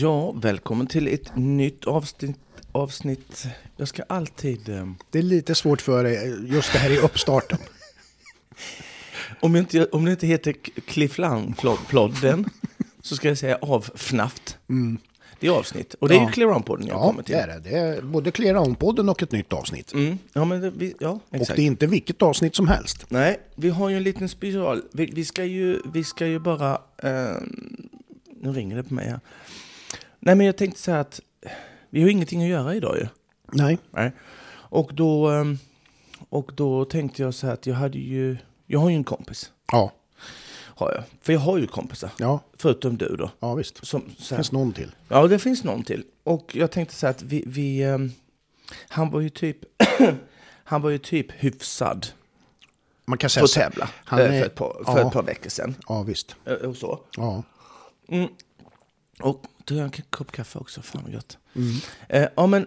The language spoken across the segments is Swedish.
Ja, välkommen till ett nytt avsnitt. avsnitt. Jag ska alltid... eh, Det är lite svårt för dig, just det här i uppstarten. Om, jag inte, om det inte heter Cliffland-plodden så ska jag säga avfnaft. Det är avsnitt. Och det är ju Ja. Clear On-podden jag Ja, kommer till. det är det. Det är både Clear On-podden och ett nytt avsnitt. Mm. Ja, men det, vi, ja, Och exakt. det är inte vilket avsnitt som helst. Nej, vi har ju en liten special. Vi, vi, ska, ju, vi ska ju bara... Eh, nu ringer det på mig här. Nej, men jag tänkte säga att vi har ingenting att göra idag ju. Nej. Nej. Och då, eh, och då tänkte jag så här att jag hade ju... Jag har ju en kompis. Ja, Har jag. För jag har ju kompisar. ja, Förutom du då. ja visst. Som, så Det här, finns någon till. Ja, det finns någon till. Och jag tänkte så här att vi... vi eh, han var ju typ... han var ju typ hyfsad Man kan säga på så- tävla han eh, är- för, ett par, för ja. ett par veckor sedan. Ja, visst. Eh, Och så. Ja. Och tog jag en kopp kaffe också, fan vad gött. Eh, ja men,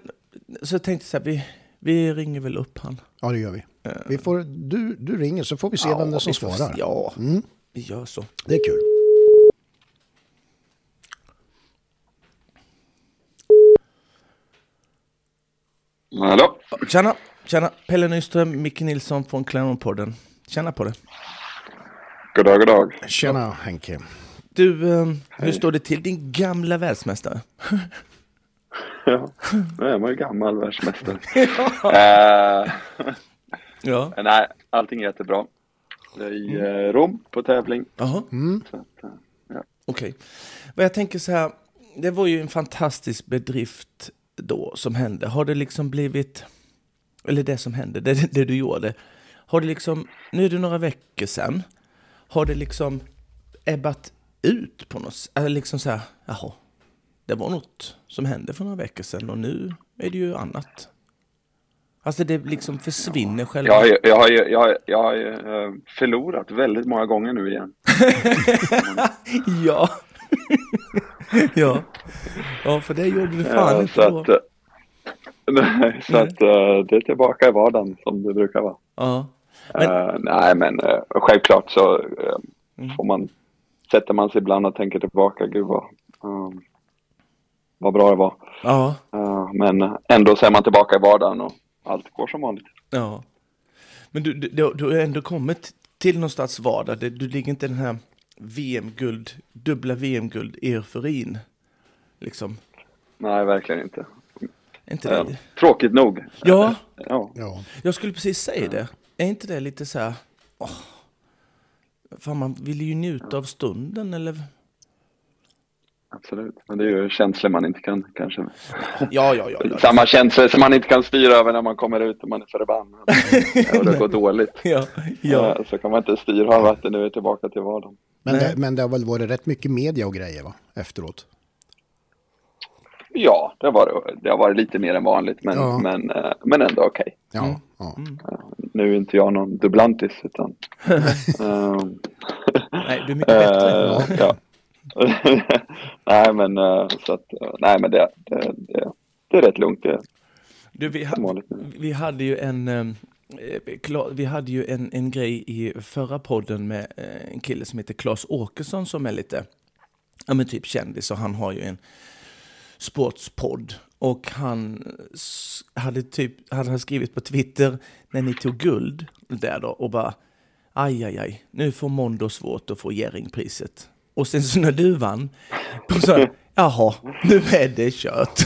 så jag tänkte så här, vi, vi ringer väl upp han. ja, det gör vi. Vi får, du, du ringer så får vi se vem det är som får svarar. Ja, vi gör så. Det är kul. Hallå? Tjena, tjena. Pelle Nyström, Micke Nilsson från Clownpodden. Tjena på det. God dag, god dag. Tjena Henke. Du, eh, hur står det till din gamla världsmästare? Ja, nu är man ju gammal världsmästare. eh, Ja. nej, allting är jättebra. Jag är i eh, Rom på tävling. Jaha, Så att, eh, ja. okej. Vad jag tänker så här, det var ju en fantastisk bedrift då som hände. Har det liksom blivit, eller det som hände, det, det du gjorde. Har det liksom, nu är det några veckor sedan, har det liksom ebbat ut på något sätt? Liksom så här, jaha, det var något som hände för några veckor sedan och nu är det ju annat. Alltså det liksom försvinner själva... Jag har ju, jag har ju, jag har, jag har ju eh, förlorat väldigt många gånger nu igen. Ja. ja. Ja, för det gjorde du fan Eh, inte så då. att, eh, nej, så att eh, det är tillbaka i vardagen som det brukar vara. Ja. Men- Eh, nej, men eh, självklart så eh, Mm. får man, sätter man sig ibland och tänker tillbaka, gud vad, eh, vad bra det var. Ja. Eh, men ändå så är man tillbaka i vardagen och allt går som vanligt. Ja. Men du, du, du du har ändå kommit till någonstans vardag. Det- Du ligger inte i den här VM-guld, dubbla VM-guld-euforin. Liksom. Nej, verkligen inte. Inte Eh, det? tråkigt nog. Ja, Ja, Ja. jag skulle precis säga det. Är inte det lite så här... Åh, fan, man vill ju njuta av stunden, eller? absolut. Men det är ju känslor man inte kan kanske. Ja, ja, ja. ja. Samma känslor som man inte kan styra över när man kommer ut och man är förbannad. och det går dåligt. Ja, ja. Eh, Så kan man inte styra över att det nu är tillbaka till vardagen. Men, det, men det har väl varit rätt mycket media och grejer va? Efteråt. Ja, det har varit, det har varit lite mer än vanligt, men, Ja. men, eh, men ändå okej. Ja. ja. Nu är inte jag någon dublantis, utan... eh, Nej, du är mycket bättre. Eh, ja. nej, men eh, så att, eh, nej, men det, det, det, det är rätt lugnt. Det, Du, vi, ha, vi hade ju en, eh, vi hade ju en, en grej i förra podden med eh, en kille som heter Claes Åkesson som är lite, ja men typ kändis och han har ju en sportspodd. Och han hade typ, hade skrivit på Twitter när ni tog guld där då och bara aj, aj, aj, nu får Mondo svårt att få Jerringpriset. Och sen så när du vann, så jaha, nu är det kört.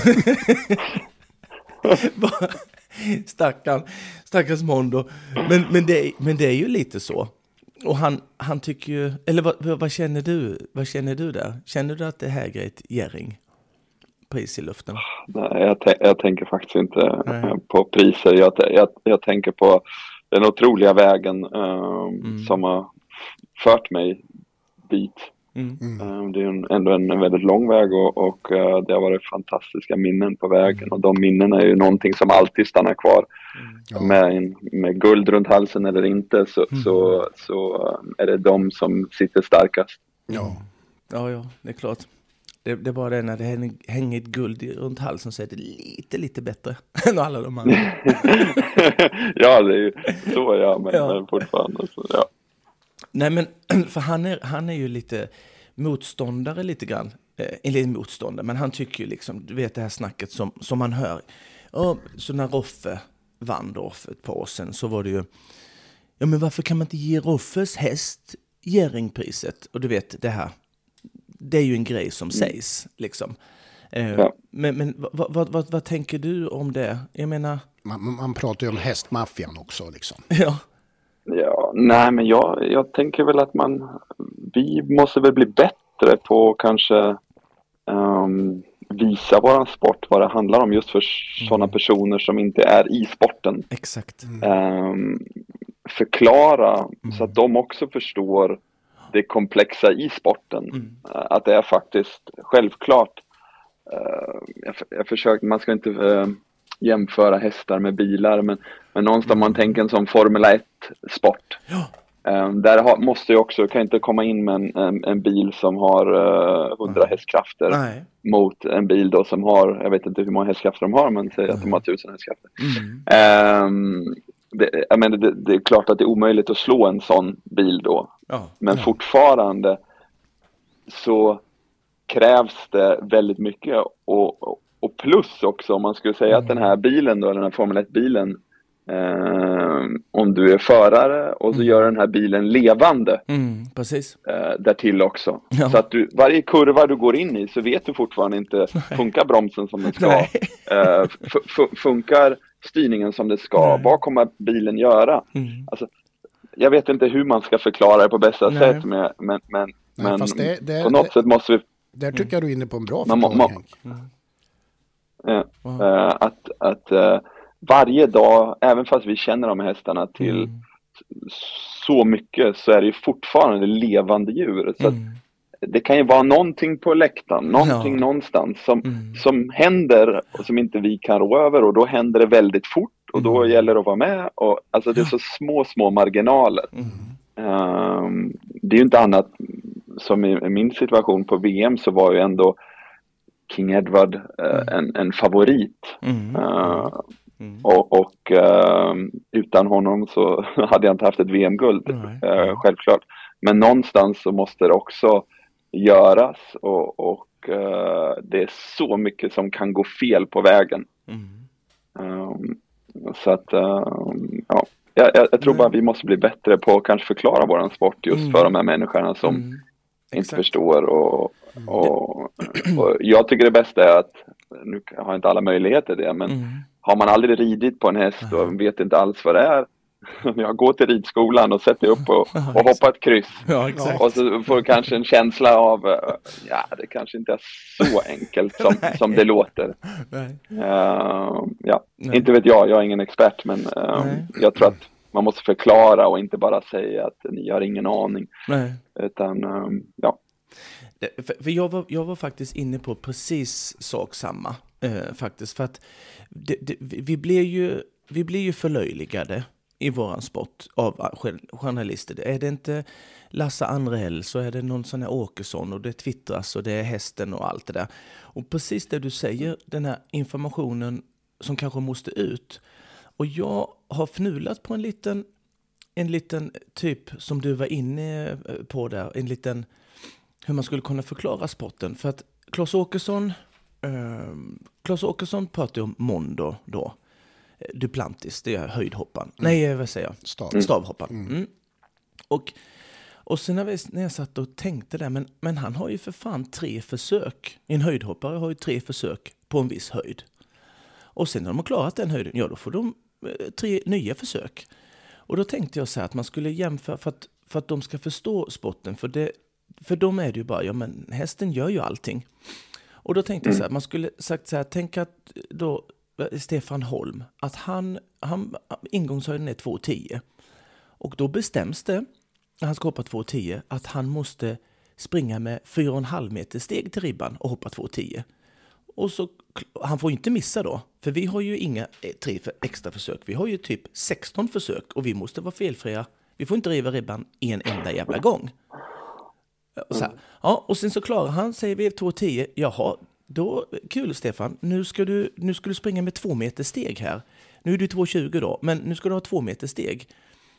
Bara, Stackarn, stackars Mondo. Men, men, det, men det är ju lite så. Och han, han tycker ju, eller vad, vad, vad känner du? Vad känner du där? Känner du att det här är ett Jerring? Pris i luften? nej, jag, jag tänker faktiskt inte Nej. eh, på priser. Jag, jag, jag tänker på den otroliga vägen eh, som har fört mig dit. Mm. Eh, Det är en, ändå en väldigt lång väg och, och eh, det har varit fantastiska minnen på vägen och de minnena är ju någonting som alltid stannar kvar. Ja. Med, en, med guld runt halsen eller inte så, så, så eh, är det de som sitter starkast. Ja. Ja, ja, det är klart. Det, det är bara det när det hänger, ett guld runt halsen så är det lite, lite bättre än alla de andra. ja, det är ju så ja, men, Ja. fortfarande så ja. Nej, men för han är, han är ju lite motståndare lite grann eh, en liten motståndare, men han tycker ju liksom, du vet det här snacket som, som man hör. Ja, så när Roffe vann då för ett par år sedan så var det ju, ja men varför kan man inte ge Roffes häst Jerringpriset? Och du vet det här, det är ju en grej som sägs liksom. Eh, Ja. Men, men vad, vad, vad, vad tänker du om det? Jag menar, Man, man pratar ju om hästmaffian också liksom. ja, Ja, nej men jag, jag tänker väl att man, vi måste väl bli bättre på att kanske ehm, visa våran sport, vad det handlar om just för sådana personer som inte är i sporten. exakt. Ehm, förklara så att de också förstår det komplexa i sporten. Eh, Att det är faktiskt självklart. eh, jag, jag försöker, man ska inte eh, jämföra hästar med bilar men, men någonstans man tänker en sån Formel 1-sport. Ja. Um, där har, måste jag också, kan inte komma in med en, en, en bil som har eh, 100 hästkrafter Nej. mot en bil då som har, jag vet inte hur många hästkrafter de har, men säg att de har 1000 hästkrafter. Mm. Ehm, det, jag menar, det, det är klart att det är omöjligt att slå en sån bil då. Ja. Men fortfarande så krävs det väldigt mycket och, och- plus också om man skulle säga att den här bilen då, den här Formel 1-bilen ehm, om du är förare och så gör den här bilen levande Mm, precis. eh, därtill också. Ja. Så att du, varje kurva du går in i så vet du fortfarande inte, funkar bromsen som den ska? Nej. Eh, funkar styrningen som det ska? Nej. Vad kommer bilen göra? Mm. Alltså, jag vet inte hur man ska förklara det på bästa Nej. sätt, men, men, men, Nej, men det- det- på något det- sätt måste vi Där tycker jag du är inne på en bra Man förklaring, må- Henk. Eh, Wow. eh, att, att eh, varje dag, även fast vi känner de hästarna till Mm. så mycket så är det ju fortfarande levande djur. Så att Mm. Det kan ju vara någonting på läktaren, någonting Ja. någonstans som, Mm. som händer och som inte vi kan rå över och då händer det väldigt fort och då Mm. gäller det att vara med. Och, alltså det är så små, små marginaler. Mm. Ehm, det är ju inte annat som i, min situation på VM så var ju ändå King Edward eh, en, en favorit. Mm. Eh, Mm. och och ehm, utan honom så hade jag inte haft ett VM-guld, Nej. eh, självklart. Men någonstans så måste det också göras och, och eh, det är så mycket som kan gå fel på vägen. Mm. Ehm, så att, ehm, ja. Jag, jag, jag tror Nej. bara vi måste bli bättre på att kanske förklara våran sport just Mm. för de här människorna som Mm. inte Exakt. förstår. Och, och, och jag tycker det bästa är att, nu har inte alla möjligheter det, men Mm. har man aldrig ridit på en häst och vet inte alls vad det är. Jag går till ridskolan och sätter upp och, och hoppar ett kryss. Ja. Och så får du kanske en känsla av, eh, ja det kanske inte är så enkelt som, som det låter. Eh, ja, Nej. inte vet jag, jag är ingen expert men Nej. jag tror att man måste förklara och inte bara säga att ni har ingen aning. Nej. Utan eh, ja, Det- För, för jag, var, jag var faktiskt inne på precis sak samma. Eh, faktiskt. För att det, det, vi vi blir ju, vi blir ju förlöjligade i våran sport av journalister. Är det inte Lasse Andrell så är det någon sån här Åkesson och det twittras och det är hästen och allt det där. Och precis det du säger, den här informationen som kanske måste ut. Och jag har fnulat på en liten, en liten typ som du var inne eh, på där, en liten hur man skulle kunna förklara sporten. För att Claes Åkesson, eh, Claes Åkesson pratar ju om Mondo då. Duplantis, det är höjdhopparen. Nej, eh, vad säger jag? Stav. Stavhopparen. Mm. Och, och sen när, vi, när jag satt och tänkte där, men, men han har ju för fan tre försök. En höjdhoppare har ju tre försök på en viss höjd. Och sen när de har klarat den höjden, ja då får de eh, tre nya försök. Och då tänkte jag så här att man skulle jämföra för att, för att de ska förstå sporten. För, det, för dem är det ju bara, ja men hästen gör ju allting. Och då tänkte jag så här, man skulle sagt så här, tänk att då Eh, Stefan Holm, att han, han ingångshöjden är 2,10. Och då bestäms det, när han ska hoppa 2,10, att han måste springa med 4,5 meter steg till ribban och hoppa 2,10. Och så, han får ju inte missa då, för vi har ju inga eh, tre extra försök. Vi har ju typ 16 försök och vi måste vara felfria. Vi får inte riva ribban en enda jävla gång. Eh, och, så här, ja, och sen så klarar han, säger vi 2,10. Jaha, då, kul Stefan, nu ska, du, nu ska du springa med två meter steg här. Nu är du 2,20 då, men nu ska du ha två meter steg.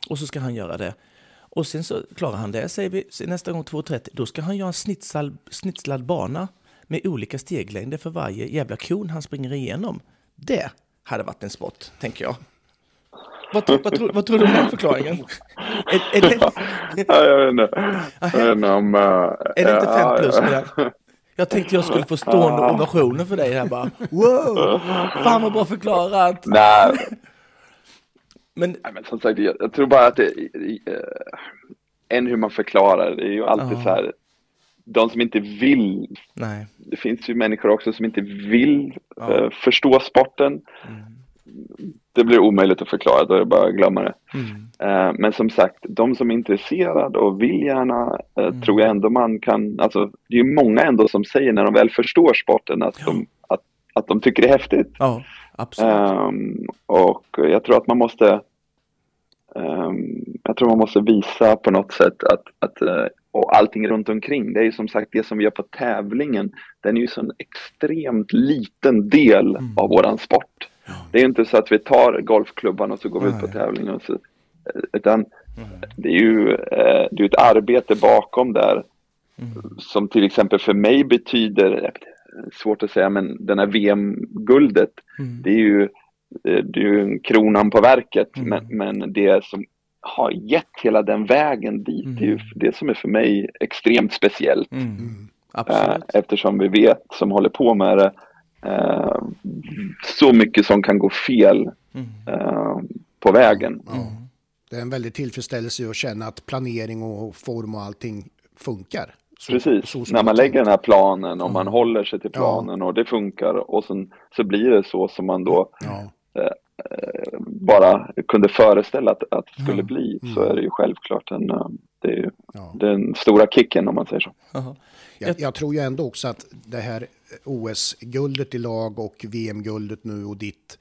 Och så ska han göra det. Och sen så klarar han det, säger vi nästa gång 2,30. Då ska han göra en snitslad, snitslad bana med olika steglängder för varje jävla kon han springer igenom. Det hade varit en sport, tänker jag. Vad, vad, tro, vad tror du om den förklaringen? Är, är det, Ja, jag vet inte. Jag vet inte om... eh, är det inte fem plus med den? Jag tänkte jag skulle få stående ovationer för dig här bara. Wow! Fan vad bra förklarat! Nej, Men Nej, men som sagt, jag, jag tror bara att det, eh, än hur man förklarar, det är ju alltid Ja. så här, de som inte vill, nej. det finns ju människor också som inte vill Ja. eh, förstå sporten. Det blir omöjligt att förklara, då är det bara att glömma det. Mm. Eh, men som sagt, de som är intresserade och vill gärna, eh, Mm. tror jag ändå man kan, alltså det är ju många ändå som säger när de väl förstår sporten att, de, att, att de tycker det är häftigt. Ja, absolut. Ehm, och jag tror att man måste ehm, jag tror man måste visa på något sätt att, att eh, och allting runt omkring, det är ju som sagt det som vi gör på tävlingen, den är ju så en extremt liten del Mm. av våran sport. Det är ju inte så att vi tar golfklubban och så går vi ut på Nej. tävlingen och så, eh, utan Mm. det är ju eh, det är ett arbete bakom där Mm. som till exempel för mig betyder, eh, svårt att säga, men den här VM-guldet, Mm. det är ju, det är ju en kronan på verket, Mm. men, men det som har gett hela den vägen dit, det är ju Mm. det som är för mig extremt speciellt. Mm. Mm. Absolut. eftersom vi vet, som håller på med det, eh, så mycket som kan gå fel Mm. eh, på vägen. Ja. Det är en väldig tillfredsställelse att känna att planering och form och allting funkar. Så- Precis, så när man lägger den här planen och man Mm. håller sig till Ja. planen och det funkar och sen så blir det så som man då. Ja. bara kunde föreställa att, att det skulle Mm. bli så Mm. är det ju självklart en, eh, det är ju Ja. den stora kicken om man säger så. Jag, jag tror ju ändå också att det här OS-guldet i lag och VM-guldet nu och ditt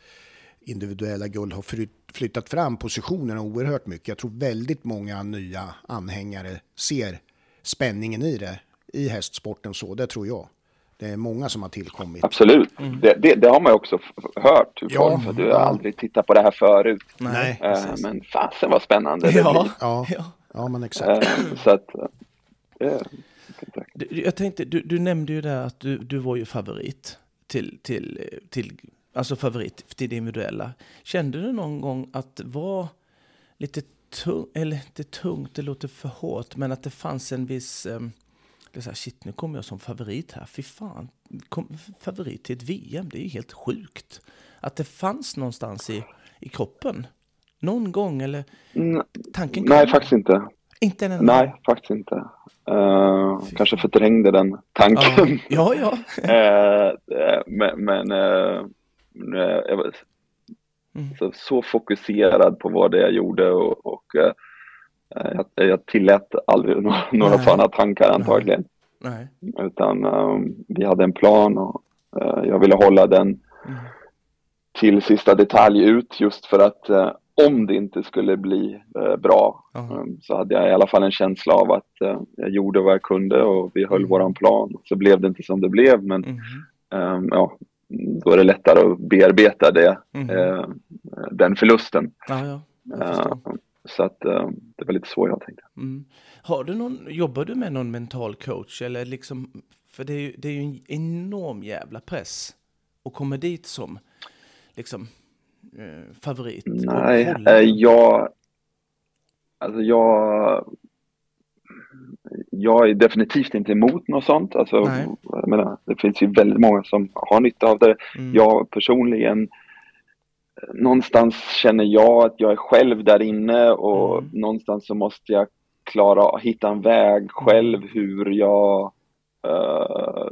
individuella guld har flytt, flyttat fram positionerna oerhört mycket. Jag tror väldigt många nya anhängare ser spänningen i det, i hästsporten så, det tror jag. Det är många som har tillkommit. Absolut, det, det, det har man ju också hört. Hur Ja, folk, för du har ja. aldrig tittat på det här förut. Nej. Precis. men fasen vad spännande det Ja, blir. Ja, ja. ja men exakt. Eh, så att, det, du- jag tänkte, du, du nämnde ju där att du, du var ju favorit till, till, till, alltså favorit till det individuella. Kände du någon gång att det var lite tungt, eller inte tungt, det låter för hårt, men att det fanns en viss, um, det är så här, shit nu kommer jag som favorit här, fy fan, kom, favorit till ett VM, det är ju helt sjukt. Att det fanns någonstans i, i kroppen, någon gång, eller mm, tanken nej, kom? faktiskt inte. Inte en enda Nej, faktiskt inte. Fy kanske förträngde den Ja, tanken. ja, ja. Eh, eh, men men eh, jag var Mm. så, så fokuserad på vad det jag gjorde och, och jag, jag tillät aldrig några, några Nej. sådana tankar antagligen. Nej. Utan eh, vi hade en plan och jag ville hålla den Mm. till sista detalj ut just för att om det inte skulle bli eh, bra Ja. eh, så hade jag i alla fall en känsla av att eh, jag gjorde vad jag kunde och vi höll Mm. våran plan. Så blev det inte som det blev men Mhm. Ehm, ja, då är det lättare att bearbeta det, Mhm. eh, den förlusten. Ja, ja. Så att det var lite så jag tänkte. Mm. Har du någon, jobbar du med någon mental coach? Eller liksom, för det är, ju, det är ju en enorm jävla press att komma dit som liksom, favorit. och Nej, eh, jag, alltså jag, jag är definitivt inte emot något sånt. Alltså, Nej. jag menar, det finns ju väldigt många som har nytta av det. Mm. Jag personligen, eh, någonstans känner jag att jag är själv där inne och Mm. någonstans så måste jag klara, hitta en väg själv hur jag eh,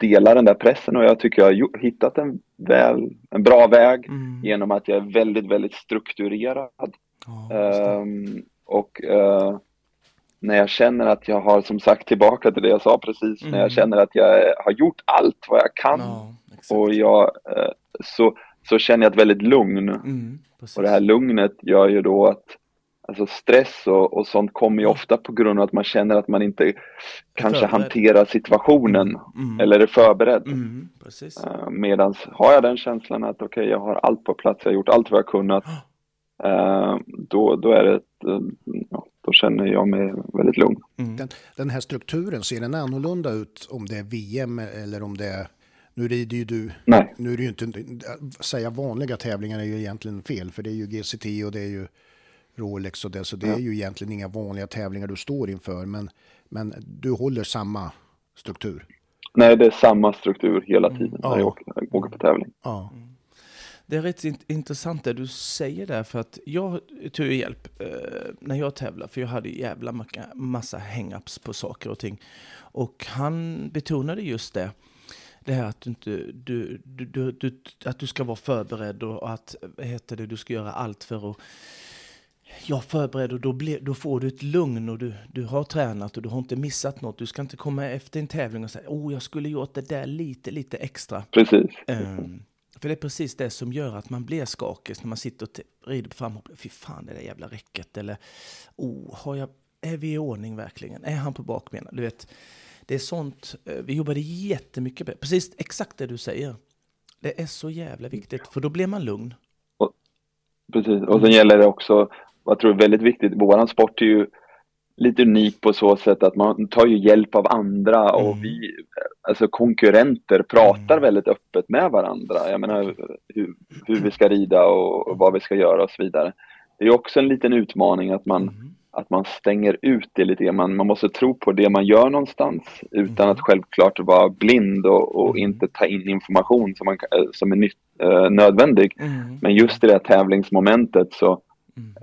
delar den där pressen och jag tycker jag har hittat en, väl, en bra väg Mm. genom att jag är väldigt, väldigt strukturerad. Det. Ehm, och eh, när jag känner att jag har, som sagt, tillbaka till det jag sa precis, när Mm. jag känner att jag har gjort allt vad jag kan exakt. och jag, eh, så, så känner jag ett väldigt lugn. Mm. Och det här lugnet gör ju då att alltså stress och, och sånt kommer ju ofta på grund av att man känner att man inte kanske förberedd. hanterar situationen Mm. eller är förberedd. Mm, precis. Uh, medans har jag den känslan att okej, jag har allt på plats, jag har gjort allt vad jag kunnat, eh, då, då är det ett, eh, ja, då känner jag mig väldigt lugn. Mm. Den, den, här strukturen, ser den annorlunda ut om det är VM eller om det är... Nu rider ju du... Nej. Nu är det ju inte... Säga vanliga tävlingar är ju egentligen fel, för det är ju GCT och det är ju Rolex och det, så det ja. är ju egentligen inga vanliga tävlingar du står inför, men, men du håller samma struktur. Nej, det är samma struktur hela tiden mm. när jag åker, åker på tävling. Ja. Det är rätt intressant det du säger där, för att jag tog hjälp eh, när jag tävlade, för jag hade jävla massa hang-ups på saker och ting. Och han betonade just det, det här att du, inte, du, du, du, att du ska vara förberedd och att heter det, du ska göra allt för att jag förberedd och då, blir, då får du ett lugn och du, du har tränat och du har inte missat något. Du ska inte komma efter en tävling och säga oh, jag skulle gjort det där lite, lite extra. Precis. Um, för det är precis det som gör att man blir skakig när man sitter och rider på framhopp. Fy fan, det där jävla räcket. Eller, oh, har jag, är vi i ordning verkligen? Är han på bakbenen? Du vet, det är sånt. Eh, vi jobbade jättemycket med. Precis exakt det du säger. Det är så jävla viktigt, för då blir man lugn. Och, precis, och sen gäller det också, jag tror det är väldigt viktigt, vår sport är ju lite unik på så sätt att man tar ju hjälp av andra och mm. vi, alltså konkurrenter, pratar mm. väldigt öppet med varandra. Jag menar hur, hur, vi ska rida och vad vi ska göra och så vidare. Det är också en liten utmaning att man, mm. att man stänger ut det lite. Man, man måste tro på det man gör någonstans utan mm. att självklart vara blind och, och mm. inte ta in information som, man, som är nytt, äh, nödvändig. Mm. Men just i det här tävlingsmomentet så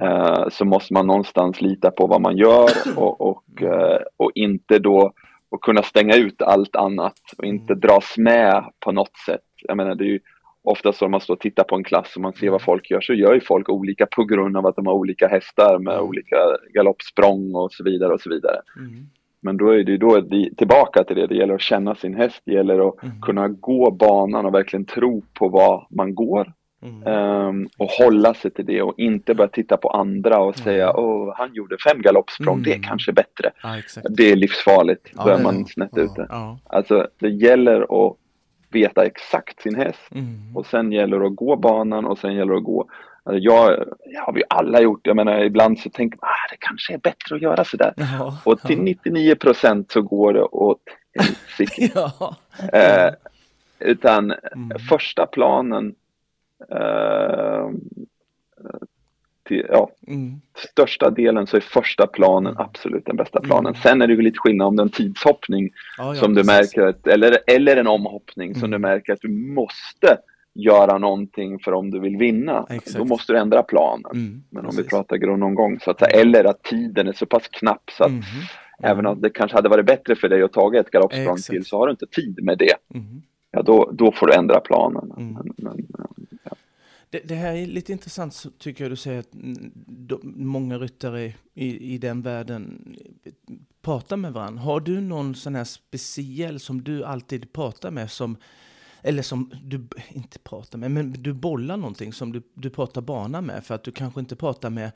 Eh, så måste man någonstans lita på vad man gör och, och, eh, och inte då och kunna stänga ut allt annat och inte mm. dras med på något sätt. Jag menar, det är ju ofta så om man står och tittar på en klass och man ser vad mm. folk gör så gör ju folk olika på grund av att de har olika hästar med mm. olika galoppsprång och så vidare och så vidare. Mm. Men då är det ju då tillbaka till det, det gäller att känna sin häst, det gäller att mm. kunna gå banan och verkligen tro på vad man går Mm. Um, och hålla sig till det och inte börja titta på andra och säga mm. åh, han gjorde fem galoppsprång, mm. det är kanske bättre. Ja, det är livsfarligt, ja, börjar man snett ja, ute. Ja. Alltså, det gäller att veta exakt sin häst mm. och sen gäller det att gå banan och sen gäller det att gå Alltså jag, jag har vi alla gjort, jag menar ibland så tänker man ah, det kanske är bättre att göra sådär. Ja, och till 99 procent så går det åt helsike. ja. eh, utan mm. första planen Eh, till, ja, mm. största delen så är första planen mm. absolut den bästa planen. Mm. Sen är det ju lite skillnad om det är en tidshoppning ja, ja, som du märker, att, eller, eller en omhoppning som du mm. märker att du måste göra någonting för om du vill vinna. Exakt. Då måste du ändra planen. Mm, Men om precis. vi pratar grundomgång, så att, eller att tiden är så pass knapp så att mm. även om det kanske hade varit bättre för dig att ta ett galoppsprång till så har du inte tid med det. Mm. Ja, då, då får du ändra planen. Men, men, det, det, här är lite intressant tycker jag du säger att många ryttare i, i den världen pratar med varandra. Har du någon sån här speciell som du alltid pratar med som eller som du inte pratar med, men du bollar någonting som du, du pratar bana med för att du kanske inte pratar med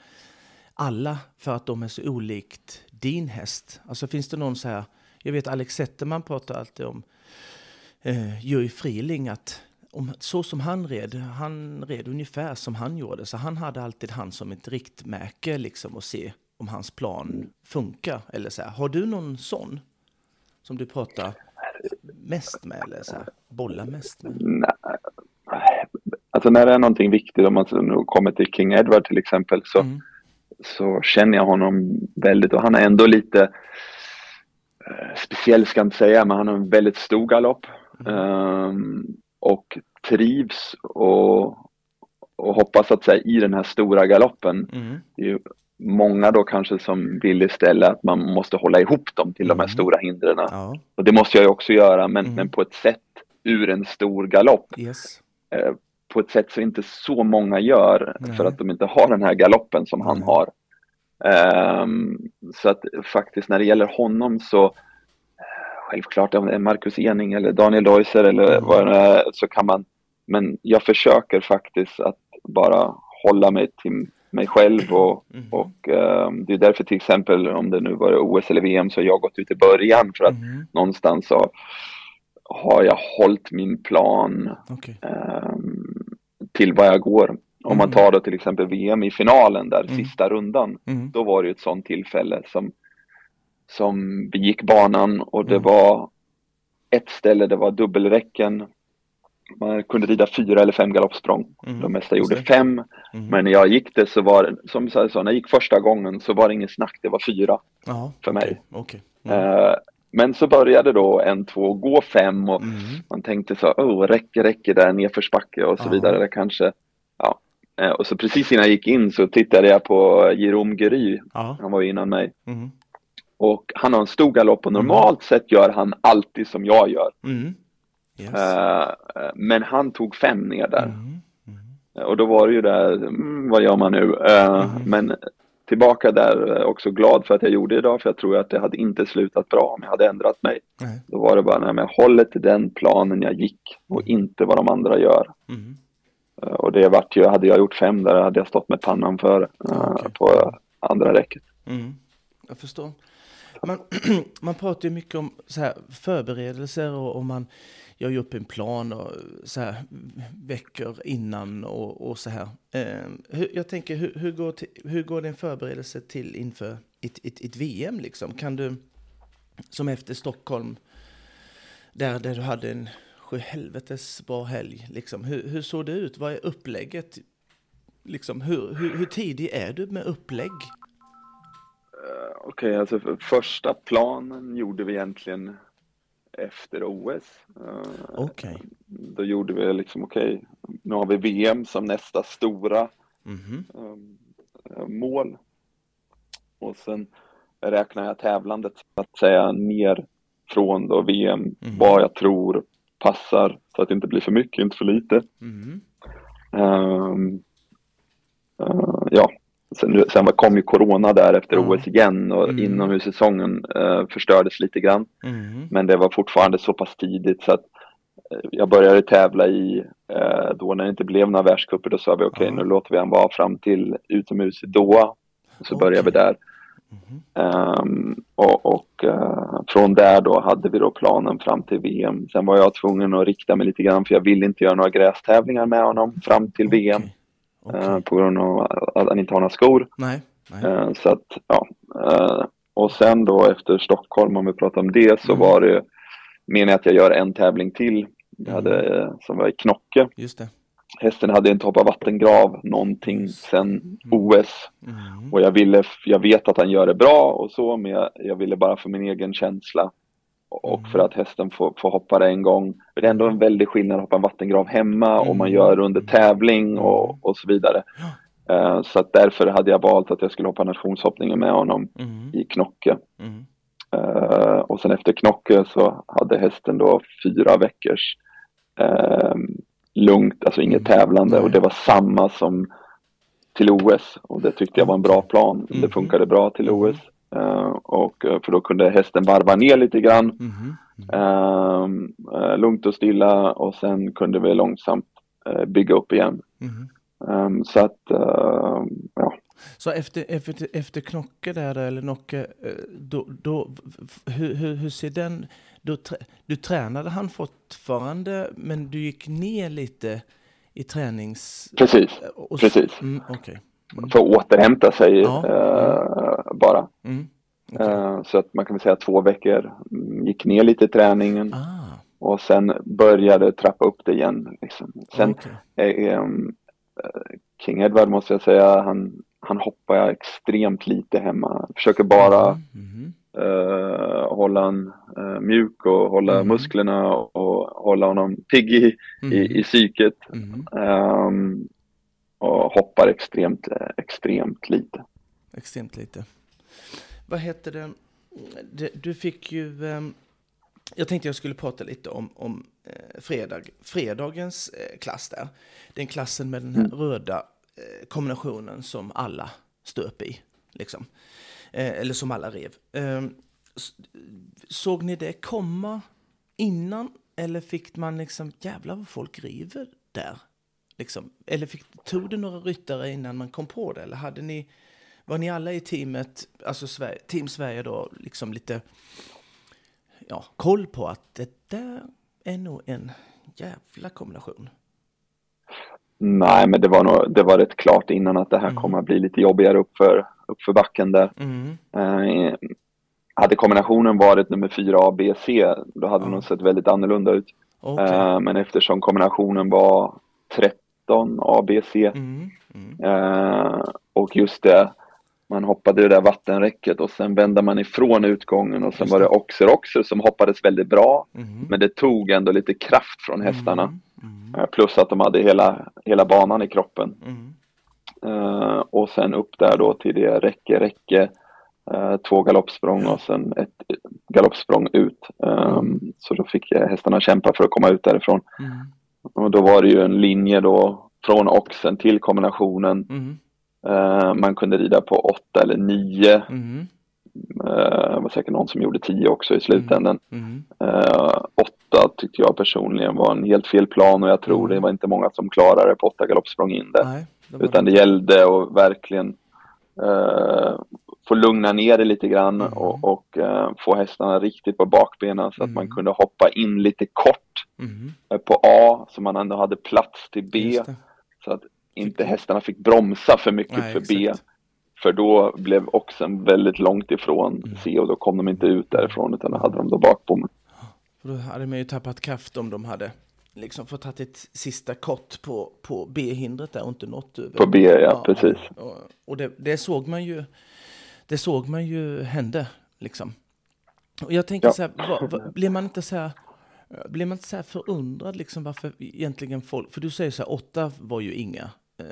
alla för att de är så olikt din häst. Alltså finns det någon så här, jag vet Alex Zetterman pratar alltid om eh, Jurij Friling att om, så som han red, han red ungefär som han gjorde, så han hade alltid han som ett riktmärke liksom och se om hans plan funkar. Eller så här. Har du någon sån som du pratar mest med eller så här, bollar mest med? Nej. Alltså när det är någonting viktigt, om man nu kommer till King Edward till exempel, så, mm. så känner jag honom väldigt och han är ändå lite eh, speciell ska jag inte säga, men han har en väldigt stor galopp. Mm. Um, och trivs och, och hoppas att säga i den här stora galoppen. Mm. Det är ju många då kanske som vill istället att man måste hålla ihop dem till mm. de här mm. stora hindren. Ja. Och det måste jag ju också göra men, mm. men på ett sätt ur en stor galopp. Yes. Eh, på ett sätt som inte så många gör Nej. för att de inte har den här galoppen som han har. Um, så att faktiskt när det gäller honom så självklart om det är Marcus Ening eller Daniel Deuser eller mm. vad det är så kan man men jag försöker faktiskt att bara hålla mig till mig själv och, mm. och um, det är därför till exempel om det nu var OS eller VM så har jag gått ut i början för att mm. någonstans så har jag hållit min plan okay. um, till vad jag går Om man tar då till exempel VM i finalen där, Mm. sista rundan, Mm. då var det ju ett sånt tillfälle som, som vi gick banan och det Mm. var ett ställe, det var dubbelräcken. Man kunde rida fyra eller fem galoppsprång. Mm. De mesta gjorde det. fem. Mm. Men när jag gick det så var det, som jag sa, när jag gick första gången så var det ingen snack, det var fyra. Ja, för mig. Okej. okej. Eh, Men så började då en, två gå fem och Mm. man tänkte så, oh, räcker, räcker där nedförsbacke och så Ja. vidare. Det kanske, ja. Eh, Och så precis innan jag gick in så tittade jag på Jerome Gury, han var ju innan mig. Mm. Och han har en stor galopp och normalt sett gör han alltid som jag gör. Mm. Yes. Eh, eh, Men han tog fem ner där. Mm. Och då var det ju där, mm, vad gör man nu? Mhm. Men tillbaka där, också glad för att jag gjorde det idag, för jag tror att det hade inte slutat bra om jag hade ändrat mig. Nej. Då var det bara, nej men jag håller till den planen jag gick och inte vad de andra gör. Mm. Eh, Och det vart ju, hade jag gjort fem där hade jag stått med pannan för eh, okej. på andra räcket. Mm. Jag förstår. Man, man pratar ju mycket om så här förberedelser och, och man gör ju upp en plan och så här veckor innan och, och så här. Eh, hur, jag tänker, hur, hur, går till, hur går din förberedelse till inför ett, ett, ett VM liksom? Kan du, som efter Stockholm, där, där du hade en sjuhelvetes bra helg, liksom. hur, hur såg det ut? Vad är upplägget? Liksom, hur, hur, hur tidig är du med upplägg? Okej, alltså för första planen gjorde vi egentligen efter OS. Eh, Okej. Då gjorde vi liksom, okej, nu har vi VM som nästa stora Mhm. eh, mål. Och sen räknar jag tävlandet så att säga ner från då VM, Mhm. vad jag tror passar så att det inte blir för mycket, inte för lite. Mhm. Ehm, eh, ja, sen, sen kom ju Corona där efter Ja. OS igen och Mm. inomhussäsongen eh, förstördes lite grann. Mhm. Men det var fortfarande så pass tidigt så att eh, jag började tävla i, eh, då när det inte blev några världscuper, då sa vi okej Ja. nu låter vi han vara fram till utomhus i Doha. Så började vi där. Ehm, och och eh, från där då hade vi då planen fram till VM. Sen var jag tvungen att rikta mig lite grann för jag ville inte göra några grästävlingar med honom fram till VM. Eh, på grund av att han inte har några skor. Nej. Nej. Eh, Så att, ja. eh, Och sen då efter Stockholm, om vi pratar om det, så Mm. var det meningen att jag gör en tävling till. Mm. hade, eh, som var i Knocke. Just det. Hästen hade inte hoppat vattengrav någonting sen OS. Mm. Och jag ville, jag vet att han gör det bra och så, men jag, jag ville bara för min egen känsla. Och Mm. för att hästen får, får hoppa det en gång. Det är ändå en väldig skillnad att hoppa en vattengrav hemma och man Mm. gör under tävling och, och så vidare. Eh, Så att därför hade jag valt att jag skulle hoppa nationshoppningen med honom Mm. i Knocke. Mm. Eh, och sen efter Knocke så hade hästen då fyra veckors eh, lugnt, alltså inget Mm. tävlande och det var samma som till OS och det tyckte jag var en bra plan. Det funkade bra till. OS. Eh, och eh, för då kunde hästen varva ner lite grann, ehm, eh, lugnt och stilla och sen kunde vi långsamt bygga upp igen. Mhm. Ehm, så att, ja, Så efter, efter, efter Knocke där, eller Nocke, då, då, hur, hur, hur ser den... Då, du tränade han fortfarande, men du gick ner lite i tränings... precis. och precis. Mm, Okej. Mm, För att återhämta sig Ja. eh, bara. mm, okej. Eh, Så att man kan väl säga två veckor mm, gick ner lite i träningen Ah, och sen började trappa upp det igen. Liksom. Sen okej. är, ehm, eh, King Edward måste jag säga, han, han hoppar extremt lite hemma. Försöker bara Mhm. eh, hålla han eh, mjuk och hålla Mm. musklerna och hålla honom pigg i, Mhm. i, i psyket. Mhm. Ehm, och hoppar extremt, eh, extremt lite. Extremt lite. Vad heter det? du fick ju... ehm, jag tänkte jag skulle prata lite om, om eh, fredag, fredagens eh, klass där. Den klassen med den här röda eh, kombinationen som alla stöp i. Liksom. Eller som alla rev. Ehm, såg ni det komma innan? Eller fick man liksom, jävlar vad folk river där? Liksom. Eller fick, tog det några ryttare innan man kom på det? Eller hade ni, var ni alla i teamet, alltså Sverige, Team Sverige då, liksom lite ja, koll på att det där är nog en jävla kombination? Nej, men det var, nog, det var rätt klart innan att det här Mm. kommer att bli lite jobbigare uppför, uppför backen där. Mm. Eh, hade kombinationen varit nummer 4 A, B, C, då hade Ja. nog sett väldigt annorlunda ut. Okej. Eh, men eftersom kombinationen var 13 A, B, C Mm. Mm. eh, och just det, man hoppade det där vattenräcket och sen vände man ifrån utgången och sen Just var det. Oxer Oxer som hoppades väldigt bra. Mm. Men det tog ändå lite kraft från hästarna. Mm. Mm. Eh, Plus att de hade hela, hela banan i kroppen. Mm. Eh, och sen upp där då till det räcke, räcke. eh, två galoppsprång och sen ett galoppsprång ut. Um, så då fick hästarna kämpa för att komma ut därifrån. Mm. Och då var det ju en linje då från oxen till kombinationen. Mm. Eh, man kunde rida på åtta eller nio. Mm. Eh, det var säkert någon som gjorde tio också i slutändan. Mm. Eh, åtta tyckte jag personligen var en helt fel plan och jag tror Mm. det var inte många som klarade på åtta galoppsprång in där. Nej, det Utan det gällde att verkligen få lugna ner det lite grann Mm. och, och eh, få hästarna riktigt på bakbenen så att Mm. man kunde hoppa in lite kort Mm. eh, på A så man ändå hade plats till B så att inte hästarna fick bromsa för mycket Nej, för B. exakt. För då blev oxen väldigt långt ifrån Mm. C och då kom de inte ut därifrån utan då hade de då bakbommen. För då hade man ju tappat kraft om de hade liksom fått tagit ett sista kort på, på B-hindret där och inte nått över. På B, ja, precis. Och, och det, det såg man ju, det såg man ju hände liksom. Och jag tänker Ja. så här, vad, vad, blir man inte så här, blir man inte så förundrad liksom varför egentligen folk, för du säger så här, åtta var ju inga. Eh,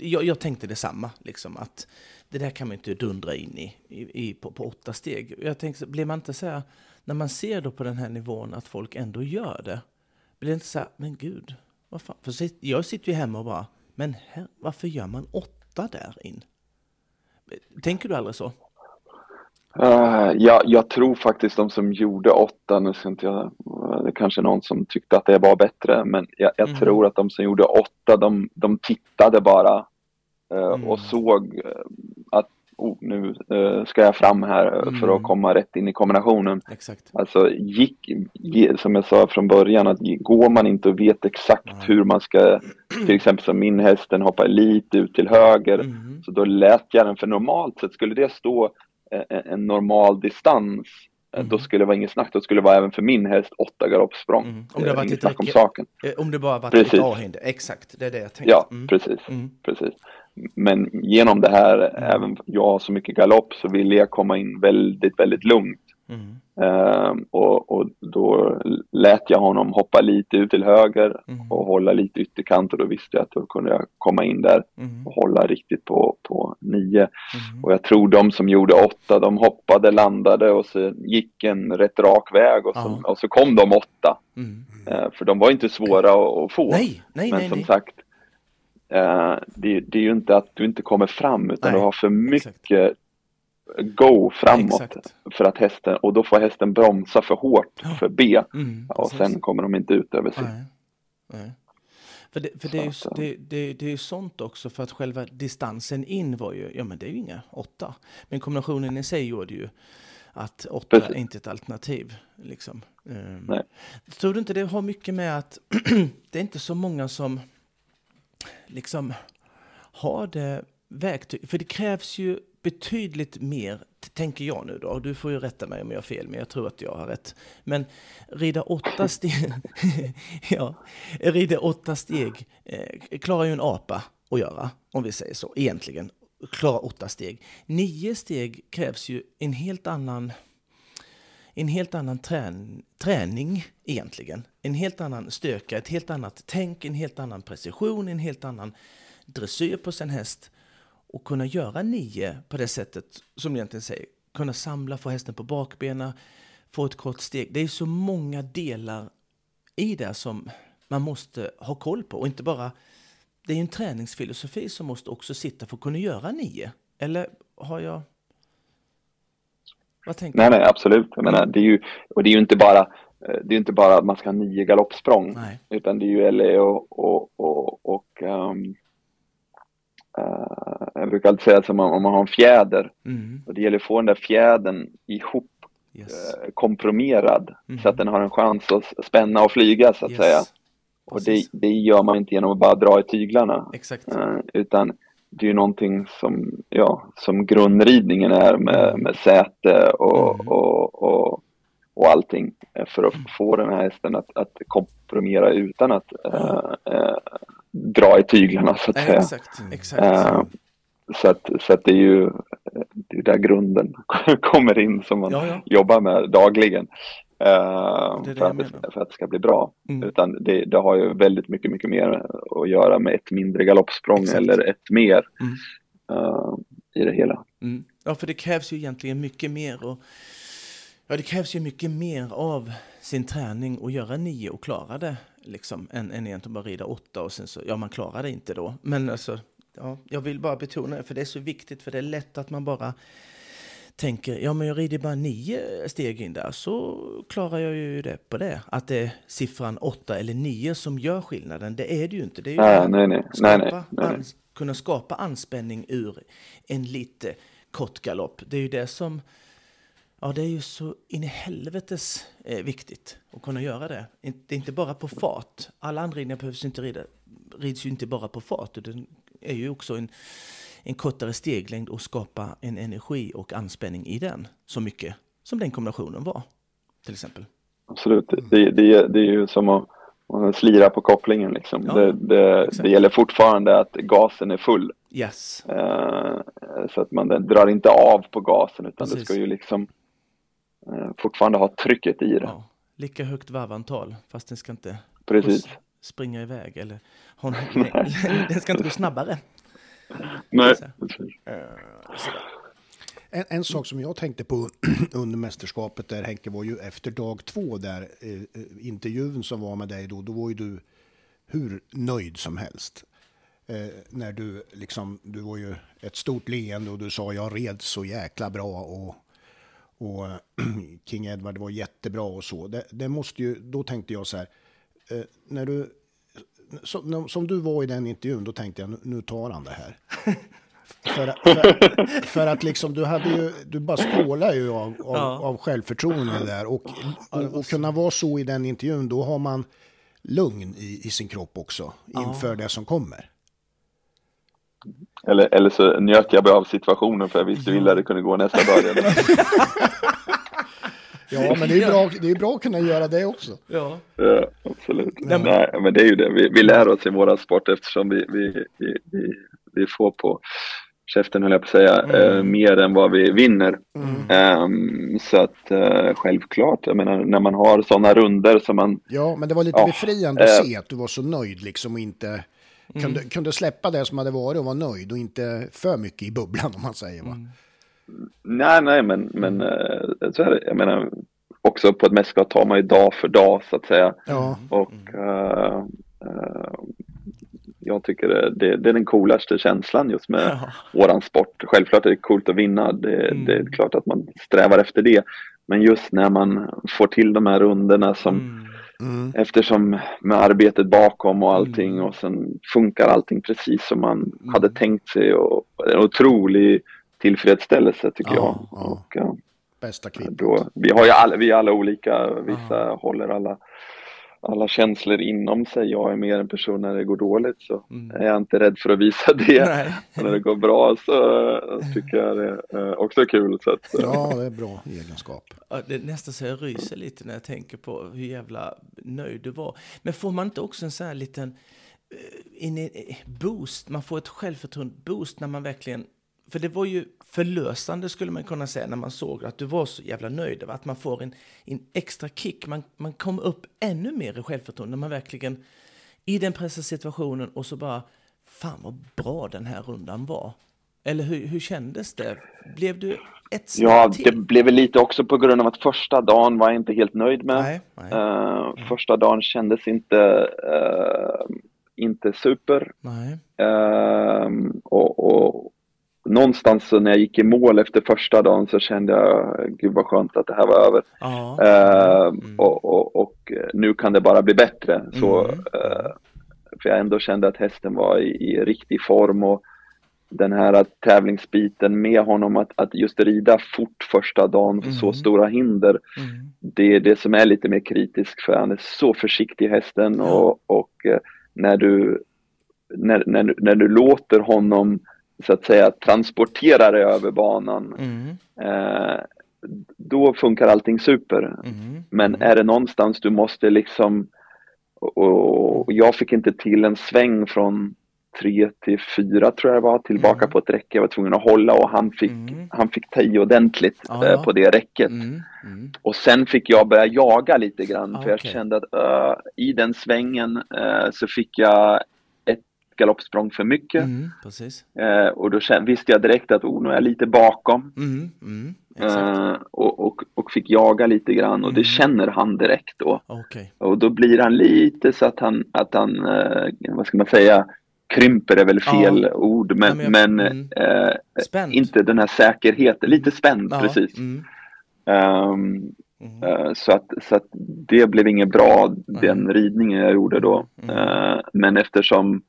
jag, jag tänkte detsamma, liksom att det där kan man inte dundra in i, i, i på, på åtta steg. Jag tänkte, blir man inte så här, när man ser då på den här nivån att folk ändå gör det, blir det inte så här, men gud, vad fan? För jag sitter ju hemma och bara, men här, varför gör man åtta där in? Tänker du aldrig så? Uh, ja, jag tror faktiskt de som gjorde åtta, nu ska inte jag, det är kanske någon som tyckte att det var bättre, men jag, jag Mm. tror att de som gjorde åtta, de, de tittade bara eh, Mm. och såg eh, att oh, nu eh, ska jag fram här eh, för Mm. att komma rätt in i kombinationen. Exakt. Alltså gick, som jag sa från början, att går man inte och vet exakt Nej. hur man ska, till exempel som min häst, den hoppar lite ut till höger, Mm. så då lät jag den, för normalt sett skulle det stå eh, en, normal distans, Mm. då skulle det vara inget snack, då skulle det vara även för min häst åtta galoppsprång. Mm. Om det varit inget snack om saken. Om det bara varit Precis. ett A-hinder. Exakt, det är det jag tänkte. Ja, Mm. precis. Mm. precis. Men genom det här, även jag har så mycket galopp, så ville jag komma in väldigt, väldigt lugnt. Mm. Ehm, och, och då lät jag honom hoppa lite ut till höger Mm. och hålla lite ytterkant och då visste jag att då kunde jag komma in där Mm. och hålla riktigt på, på nio. Mm. Och jag tror de som gjorde åtta, de hoppade, landade och så gick en rätt rak väg och så, och så kom de åtta. Mm. Eh, för de var inte svåra att, att få. Nej, nej, Men nej. som sagt, det, det är ju inte att du inte kommer fram utan Nej, du har för exakt. mycket go framåt Exakt. för att hästen, och då får hästen bromsa för hårt Ja. för B Mm, och precis. sen kommer de inte ut över sig. Nej. Nej. För, det, för det, är ju, att, det, det, det är ju sånt också, för att själva distansen in var ju, ja men det är ju inga åtta. Men kombinationen i sig gjorde ju att åtta Precis. är inte ett alternativ. Liksom. Nej. Tror du inte det har mycket med att det är inte så många som liksom ha det verktyg, för det krävs ju betydligt mer, tänker jag nu då, du får ju rätta mig om jag har fel, men jag tror att jag har rätt. Men rida åtta steg, ja, rida åtta steg eh, klarar ju en apa att göra, om vi säger så, egentligen. Klara åtta steg. Nio steg krävs ju en helt annan en helt annan trän träning egentligen. En helt annan styrka, ett helt annat tänk, en helt annan precision, en helt annan dressyr på sin häst. Och kunna göra nio på det sättet som du egentligen säger. Kunna samla, få hästen på bakbenen, få ett kort steg. Det är så många delar i det som man måste ha koll på. Och inte bara, det är ju en träningsfilosofi som måste också sitta för att kunna göra nio. Eller har jag... Vad tänker Nej, du? nej, absolut. Jag menar, det är ju, och det är ju inte bara, eh, det är inte bara att man ska ha nio galoppsprång, Nej. utan det är ju LA och, och, och, och ehm, eh, jag brukar alltid säga att om man, om man har en fjäder, Mm. och det gäller att få den där fjädern ihop Yes. eh, komprimerad Mhm. så att den har en chans att spänna och flyga så att Yes. säga. Och Och det, det, gör man inte genom att bara dra i tyglarna. Exakt. Uh, utan det är ju någonting som, ja, som grundridningen är med, mm. med säte och, mm. och, och, och allting för att mm. få den här hästen att, att komprimera utan att uh, uh, dra i tyglarna så att säga. Exakt, exakt. Så att, så att det är ju det är där grunden kommer in som man ja, ja. jobbar med dagligen. Det för, att det, för, att det, ska bli bra. Mm. Utan det, det, har ju väldigt mycket, mycket mer att göra med ett mindre galoppsprång Exakt. eller ett mer mm. uh, i det hela. Mm. Ja, för det krävs ju egentligen mycket mer. Och, ja, det krävs ju mycket mer av sin träning och göra nio och klara det. Liksom, än, än egentligen bara rida åtta och sen så, ja man klarar det inte då. Men alltså, ja, jag vill bara betona det, för det är så viktigt, för det är lätt att man bara tänker, ja men jag rider bara nio steg in där så klarar jag ju det på det. Att det är siffran åtta eller nio som gör skillnaden, det är det ju inte. Det är ju nej, nej, nej, skapa, nej, nej, nej. kunna skapa anspänning ur en lite kort galopp. Det är ju det som, ja det är ju så in i helvetes eh, viktigt att kunna göra det. Det är inte bara på fart. Alla anridningar behövs inte rida, rids ju inte bara på fart. Det är ju också en en kortare steglängd och skapa en energi och anspänning i den så mycket som den kombinationen var, till exempel. Absolut, det, det, det är ju som att slira på kopplingen liksom. Ja, det, det, det, gäller fortfarande att gasen är full. Yes. Uh, så att man drar inte av på gasen utan Precis. det ska ju liksom uh, fortfarande ha trycket i det. Ja, lika högt varvantal fast den ska inte Precis. springa iväg eller den ska inte gå snabbare. Nej. Eh, en, en, sak som jag tänkte på under mästerskapet där Henke var ju efter dag två där eh, eh, intervjun som var med dig då, då var ju du hur nöjd som helst. Eh, när du liksom, du var ju ett stort leende och du sa jag red så jäkla bra och, och King Edward var jättebra och så. Det, det måste ju, då tänkte jag så här, eh, när du som, som, du var i den intervjun, då tänkte jag nu tar han det här. för, för, för, att liksom du hade ju, du bara strålar ju av, av, ja. av självförtroende där. Och, och, och, kunna vara så i den intervjun, då har man lugn i, i sin kropp också inför ja. det som kommer. Eller, eller så njöt jag bara av situationen för jag visste hur illa det kunde gå nästa dag. Ja, men det är bra, det är bra att kunna göra det också. Ja, ja absolut. Ja. Nej, men det är ju det. Vi, vi lär oss i våran sport eftersom vi, vi, vi, vi, vi får på käften höll jag på att säga, mm. eh, mer än vad vi vinner. Mm. Um, så att eh, självklart, jag menar när man har sådana runder som man... Ja, men det var lite ja, befriande att eh, se att du var så nöjd liksom och inte mm. kunde, kunde släppa det som hade varit och vara nöjd och inte för mycket i bubblan om man säger va. Mm. Nej, nej, men, men eh, så är det. Jag menar, också på ett mästerskap tar man ju dag för dag så att säga. Ja. Och uh, uh, jag tycker det, det, det, är den coolaste känslan just med ja. våran sport. Självklart är det coolt att vinna, det, mm. det, är klart att man strävar efter det. Men just när man får till de här runderna som mm. Mm. Eftersom med arbetet bakom och allting mm. och sen funkar allting precis som man mm. hade tänkt sig och en otrolig tillfredsställelse tycker ja, jag. Ja. Och, ja, Bästa kvittot. Vi har ju alla, vi är alla olika, vissa ja. håller alla, alla känslor inom sig. Jag är mer en person när det går dåligt så mm. är jag inte rädd för att visa det. Nej. när det går bra så tycker jag det är eh, också kul. Så att, eh. ja, det är bra egenskap. Ja, det är nästan så jag ryser lite när jag tänker på hur jävla nöjd du var. Men får man inte också en sån här liten eh, boost, man får ett självförtroende boost när man verkligen för det var ju förlösande skulle man kunna säga när man såg att du var så jävla nöjd. Att man får en, en extra kick. Man, man kom upp ännu mer i självförtroende när man verkligen i den pressade situationen och så bara fan vad bra den här rundan var. Eller hur, hur kändes det? Blev du ett Ja, till? det blev lite också på grund av att första dagen var jag inte helt nöjd med. Nej, nej. Uh, första dagen kändes inte, uh, inte super. Uh, och, och, någonstans när jag gick i mål efter första dagen så kände jag, gud vad skönt att det här var över. Ja. Uh, mm. och, och, och, nu kan det bara bli bättre. Så, mm. uh, för jag ändå kände att hästen var i, i riktig form och den här tävlingsbiten med honom, att, att just rida fort första dagen för så Mm. stora hinder. Mm. Det är det som är lite mer kritiskt för han är så försiktig hästen och, och eh, när du när, när, när du låter honom så att säga transportera dig över banan Mm. eh, då funkar allting super. Mm. Men är det någonstans du måste liksom och, och jag fick inte till en sväng från tre till fyra tror jag det var tillbaka Mm. på ett räcke. Jag var tvungen att hålla och han fick, Mm. han fick ta i ordentligt Ja, eh, på det räcket. Mm. Mm. Och sen fick jag börja jaga lite grann Ah, för jag kände att uh, i den svängen eh, så fick jag galoppsprång för mycket. Mm. Precis. Eh, och då visste jag direkt att oh, nu är jag lite bakom. Mm. Mm. Eh, och, och, och fick jaga lite grann och det Mm. känner han direkt då. Okej. Och då blir han lite så att han, att han eh, vad ska man säga, krymper är väl fel Ja. ord, men, Ja, men men, jag- mm. eh, Spänd. inte den här säkerheten, lite spänd Ja. precis. Mm. Ehm, Mm. eh, så, att, så att det blev inget bra, den ridningen jag gjorde då. Mm. Eh, men eftersom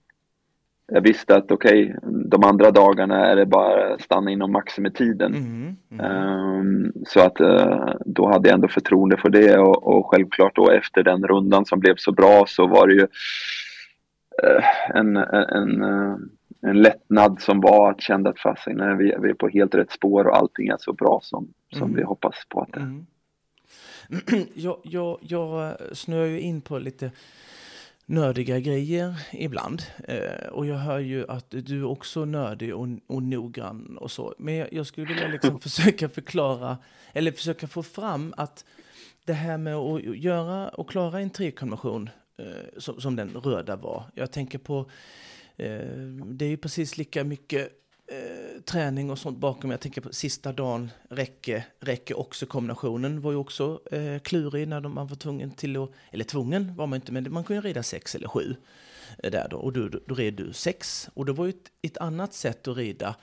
jag visste att okej, de andra dagarna är det bara stanna inom maximitiden. Mm. Mm. Ehm, så att eh, då hade jag ändå förtroende för det och, och självklart då efter den rundan som blev så bra så var det ju eh, en, en, en, eh, en lättnad som var att känna att fasen, nej, vi, vi är på helt rätt spår och allting är så bra som, som Mm. vi hoppas på att det är. Mm. jag, jag, jag snöar ju in på lite nördiga grejer ibland. Eh, och jag hör ju att du är också nördig och, och noggrann och så. Men jag, jag skulle vilja liksom försöka förklara, eller försöka få fram att det här med att göra och klara en trekonvention eh, som, som den röda var. Jag tänker på, eh, det är ju precis lika mycket eh, träning och sånt bakom. Jag tänker på sista dagen, räcke, räcke också kombinationen var ju också eh, klurig när de, man var tvungen till att, eller tvungen var man inte, men man kunde rida sex eller sju eh, där då. Och då, då, då red du sex. Och det var ju ett, ett annat sätt att rida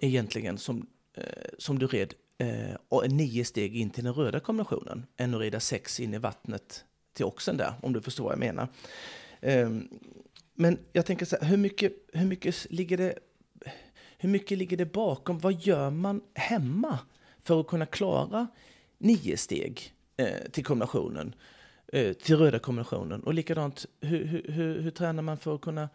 egentligen som, eh, som du red eh, och nio steg in till den röda kombinationen än att rida sex in i vattnet till oxen där, om du förstår vad jag menar. Ehm, men jag tänker så här, hur mycket, hur mycket ligger det hur mycket ligger det bakom? Vad gör man hemma för att kunna klara nio steg eh, till kombinationen, eh, till röda kombinationen? Och likadant, hur, hur, hur, hur tränar man för att kunna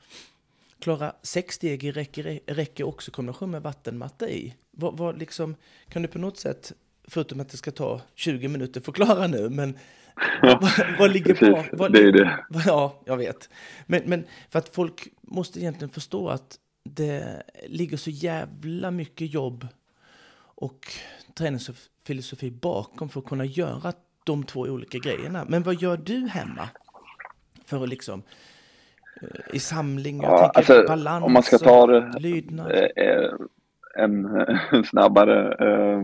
klara sex steg i räcke, räcke också kombination med vattenmatta i? Vad, vad liksom, kan du på något sätt, förutom att det ska ta 20 minuter, förklara nu, men vad, vad ligger på? Vad, det är det. Ja, jag vet. Men, men för att folk måste egentligen förstå att det ligger så jävla mycket jobb och träningsfilosofi bakom för att kunna göra de två olika grejerna. Men vad gör du hemma? För att liksom eh, i samling, jag Ja, tänker alltså, balans om man ska ta det, lydnad. eh, eh, en, en snabbare eh,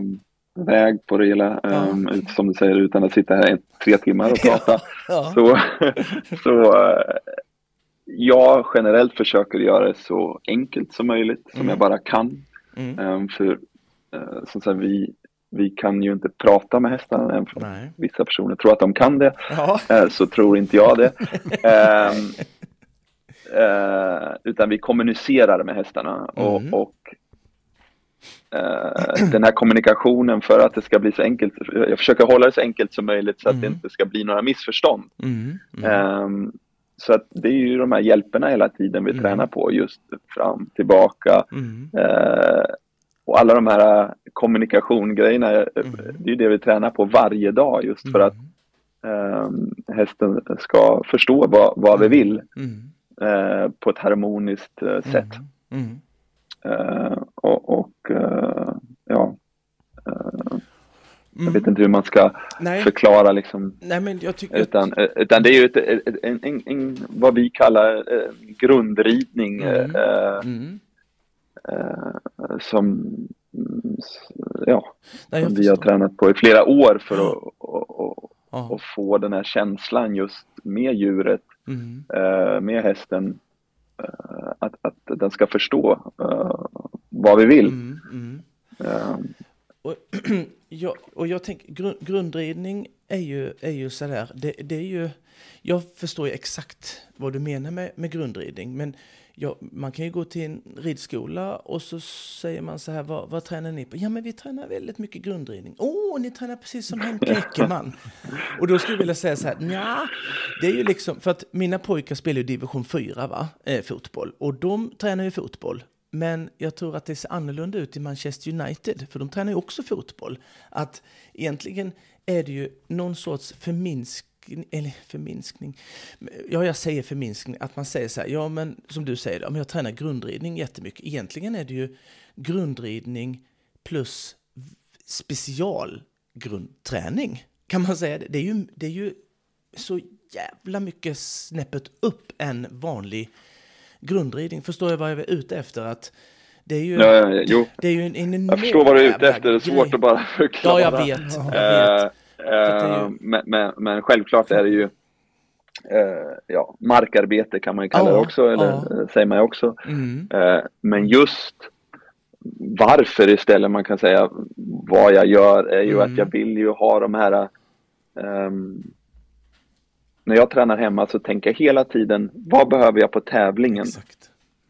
väg på det hela, Ja. eh, ut- som du säger, utan att sitta här i tre timmar och prata. Ja. Så, så jag generellt försöker göra det så enkelt som möjligt, som Mm. jag bara kan. Mm. Eh, för eh, som sagt, vi, vi kan ju inte prata med hästarna, även om vissa personer tror att de kan det, Ja. eh, så tror inte jag det. Ehm, eh, utan vi kommunicerar med hästarna och, Mm. och eh, den här kommunikationen för att det ska bli så enkelt, jag försöker hålla det så enkelt som möjligt så att det Mm. inte ska bli några missförstånd. Mm. Mm. Så att det är ju de här hjälperna hela tiden vi Mm. tränar på, just fram, tillbaka. Mm. Eh, och alla de här kommunikationgrejerna, eh, Mm. det är ju det vi tränar på varje dag just för att ehm, hästen ska förstå vad, vad vi vill Mm. eh, på ett harmoniskt eh, sätt. Mm. Mm. Eh, och och eh, ja, eh, jag Mm. vet inte hur man ska Nej. förklara liksom Nej. Utan, eh, utan det är ju ett, ett, en, en, en, vad vi kallar eh, grundridning Mm. eh, Mm. eh, som, mm, ja, Nej, som vi har tränat på i flera år för att och, och, och få den här känslan just med djuret, Mm. eh, med hästen, eh, att, att den ska förstå eh, vad vi vill. Och, jag, och jag tänker, grund, grundridning är ju, är ju sådär, det, det är ju, jag förstår ju exakt vad du menar med, med grundridning, men jag, man kan ju gå till en ridskola och så säger man så här, vad, vad tränar ni på? Ja, men vi tränar väldigt mycket grundridning. Åh, oh, ni tränar precis som Henke Eckermann. och då skulle jag vilja säga så här, ja, det är ju liksom, för att mina pojkar spelar ju division 4, va, eh, fotboll, och de tränar ju fotboll. Men jag tror att det ser annorlunda ut i Manchester United, för de tränar ju också fotboll. Att egentligen är det ju någon sorts förminskning, eller förminskning, ja jag säger förminskning, att man säger så här, ja men som du säger, ja, men jag tränar grundridning jättemycket. Egentligen är det ju grundridning plus specialgrundträning, kan man säga. Det är ju, det är ju så jävla mycket snäppet upp en vanlig grundridning. Förstår jag vad jag är ute efter? Att det är ju, ja, ja, jo. Det är ju en, en Jag förstår vad du är ute efter, det är svårt att bara förklara. Ja, jag vet. Jag vet. Uh, uh, men, men, men, självklart är det ju uh, ja, markarbete kan man ju kalla det också, eller säger man ju också. Mm. men just varför istället man kan säga vad jag gör är ju mm. att jag vill ju ha de här um, när jag tränar hemma så tänker jag hela tiden, vad behöver jag på tävlingen?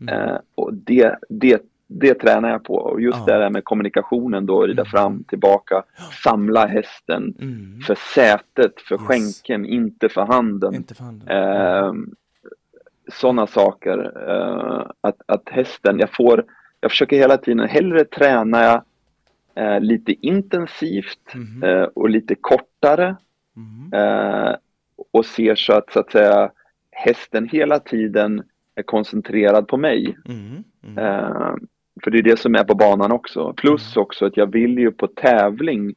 Mm. Eh, och det, det, det tränar jag på. Och just ja. det där med kommunikationen då, rida mm. fram, tillbaka, samla hästen mm. för sätet, för yes. skänken, inte för handen. Inte för handen. Eh, Sådana saker. Eh, att, att hästen, jag får, jag försöker hela tiden, hellre träna jag eh, lite intensivt mm. Eh, och lite kortare Mm. Eh, och ser så att, så att säga, hästen hela tiden är koncentrerad på mig. Mm, mm. Eh, för det är det som är på banan också. Plus mm. också att jag vill ju på tävling,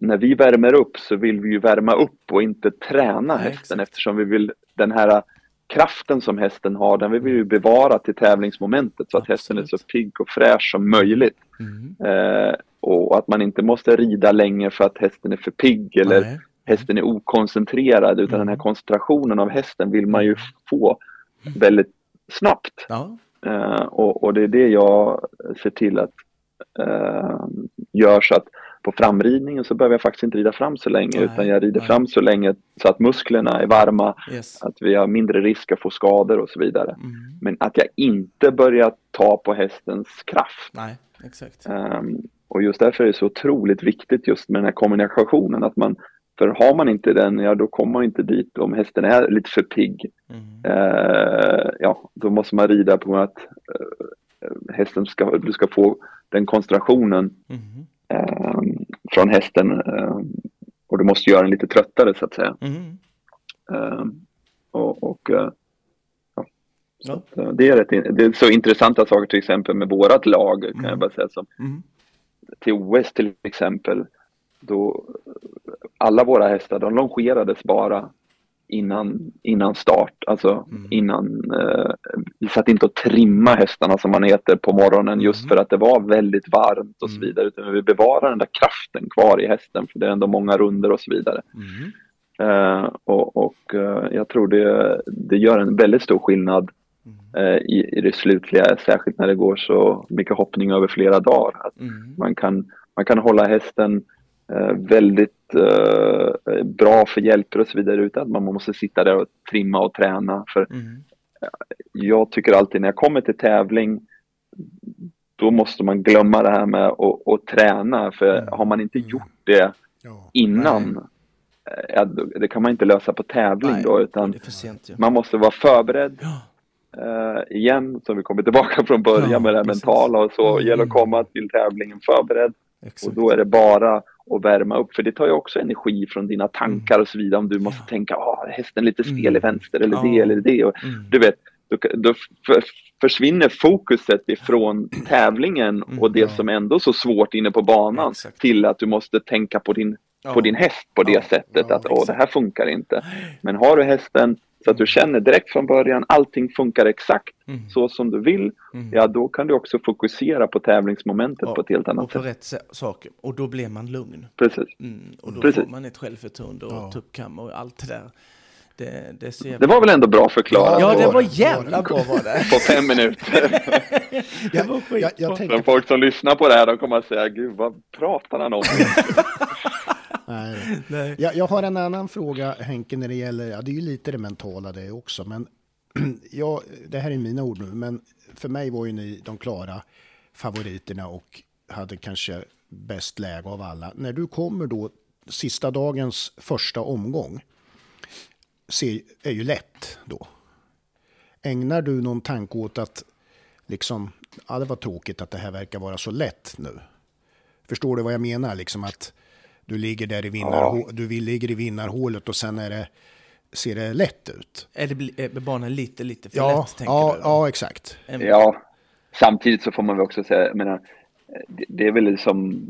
när vi värmer upp så vill vi ju värma upp och inte träna hästen exakt. eftersom vi vill den här kraften som hästen har, den vill vi ju bevara till tävlingsmomentet så att Absolut. hästen är så pigg och fräsch som möjligt. Mm. Eh, och att man inte måste rida länge för att hästen är för pigg eller Nej hästen är okoncentrerad utan den här mm. koncentrationen av hästen vill man ju mm. få väldigt snabbt. Ja. Uh, och, och, det är det jag ser till att uh, gör så att på framridningen så behöver jag faktiskt inte rida fram så länge nej, utan jag rider nej. fram så länge så att musklerna är varma, yes. att vi har mindre risk att få skador och så vidare. Mm. Men att jag inte börjar ta på hästens kraft. Nej, exakt. Um, och just därför är det så otroligt viktigt just med den här kommunikationen, att man för har man inte den, ja då kommer man inte dit om hästen är lite för pigg. Mm. Eh, ja, då måste man rida på att eh, hästen ska, du ska få den koncentrationen mm. eh, från hästen eh, och du måste göra den lite tröttare så att säga. Mm. och, och eh, ja. Så det, är rätt, det är så intressanta saker till exempel med vårat lag kan jag mm. bara säga som mm. till OS till exempel då alla våra hästar, de longerades bara innan, innan start, alltså mm. innan, eh, vi satt inte och trimma hästarna som man heter på morgonen just mm. för att det var väldigt varmt och så mm. vidare, utan vi bevarar den där kraften kvar i hästen för det är ändå många runder och så vidare. Mm. Eh, och, och eh, jag tror det, det gör en väldigt stor skillnad mm. eh, i, i det slutliga, särskilt när det går så mycket hoppning över flera dagar. Att mm. man, kan, man kan hålla hästen väldigt eh, bra för hjälper och så vidare utan att man måste sitta där och trimma och träna. För mm. Jag tycker alltid när jag kommer till tävling då måste man glömma det här med att, att träna för mm. har man inte mm. gjort det innan ja, det kan man inte lösa på tävling Nej, då utan sent, ja. man måste vara förberedd. Ja. Uh, igen, som vi kommer tillbaka från början ja, med det precis. mentala och så, mm. gäller att komma till tävlingen förberedd. Exakt. Och då är det bara och värma upp. För det tar ju också energi från dina tankar mm. och så vidare. Om du måste ja. tänka, ah, hästen är lite stel mm. i vänster eller ja. det eller det. Och, mm. Du vet, då, då försvinner fokuset ifrån tävlingen mm, och det ja. som är ändå så svårt inne på banan Exakt. till att du måste tänka på din, på din häst på det sättet att åh, det här funkar inte. Men har du hästen så att du känner direkt från början, allting funkar exakt mm. så som du vill. Mm. Ja, då kan du också fokusera på tävlingsmomentet ja, på ett helt annat och på sätt. rätt saker. Och då blir man lugn. Precis. Mm, och då Precis. får man ett självförtroende och ja. tuppkam och allt det där. Det, det, ser jag Det var väl ändå bra förklarat Ja, det på, var jävla bra var det. på fem minuter. Det var Jag, jag tänker Men folk som lyssnar på det här, de kommer att säga, gud vad pratar han om? Nej. Nej. Jag, jag har en annan fråga Henke när det gäller, ja det är ju lite det mentala det också, men ja, det här är mina ord nu, men för mig var ju ni de klara favoriterna och hade kanske bäst läge av alla. När du kommer då sista dagens första omgång ser, är ju lätt då. Ägnar du någon tanke åt att liksom, ja det var tråkigt att det här verkar vara så lätt nu. Förstår du vad jag menar? Liksom att du ligger där i, vinnarhå- du vill- ligger i vinnarhålet och sen är det, ser det lätt ut. Är, det, är banan lite, lite för Ja, lätt, tänker ja, du? ja, exakt. Ja, samtidigt så får man väl också säga, jag menar, det, det är väl som,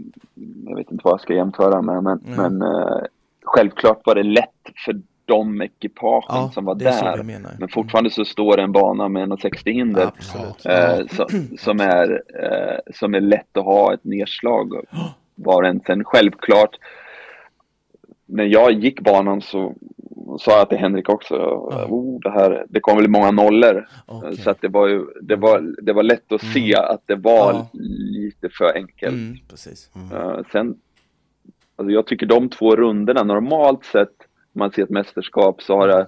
jag vet inte vad jag ska jämföra med, men, Mm. men eh, självklart var det lätt för de ekipagen Ja, som var det där. Men fortfarande så står en bana med 1,60 hinder. Eh, som, som, är, eh, som är lätt att ha ett nedslag var och en. Sen självklart, när jag gick banan så sa jag till Henrik också, oh, det, här, det kommer bli många nollor. Okej. Så att det var ju, det var, det var lätt att se att det var Ja. lite för enkelt. Mm, precis. Eh, sen, alltså jag tycker de två rundorna, normalt sett, om man ser ett mästerskap så har det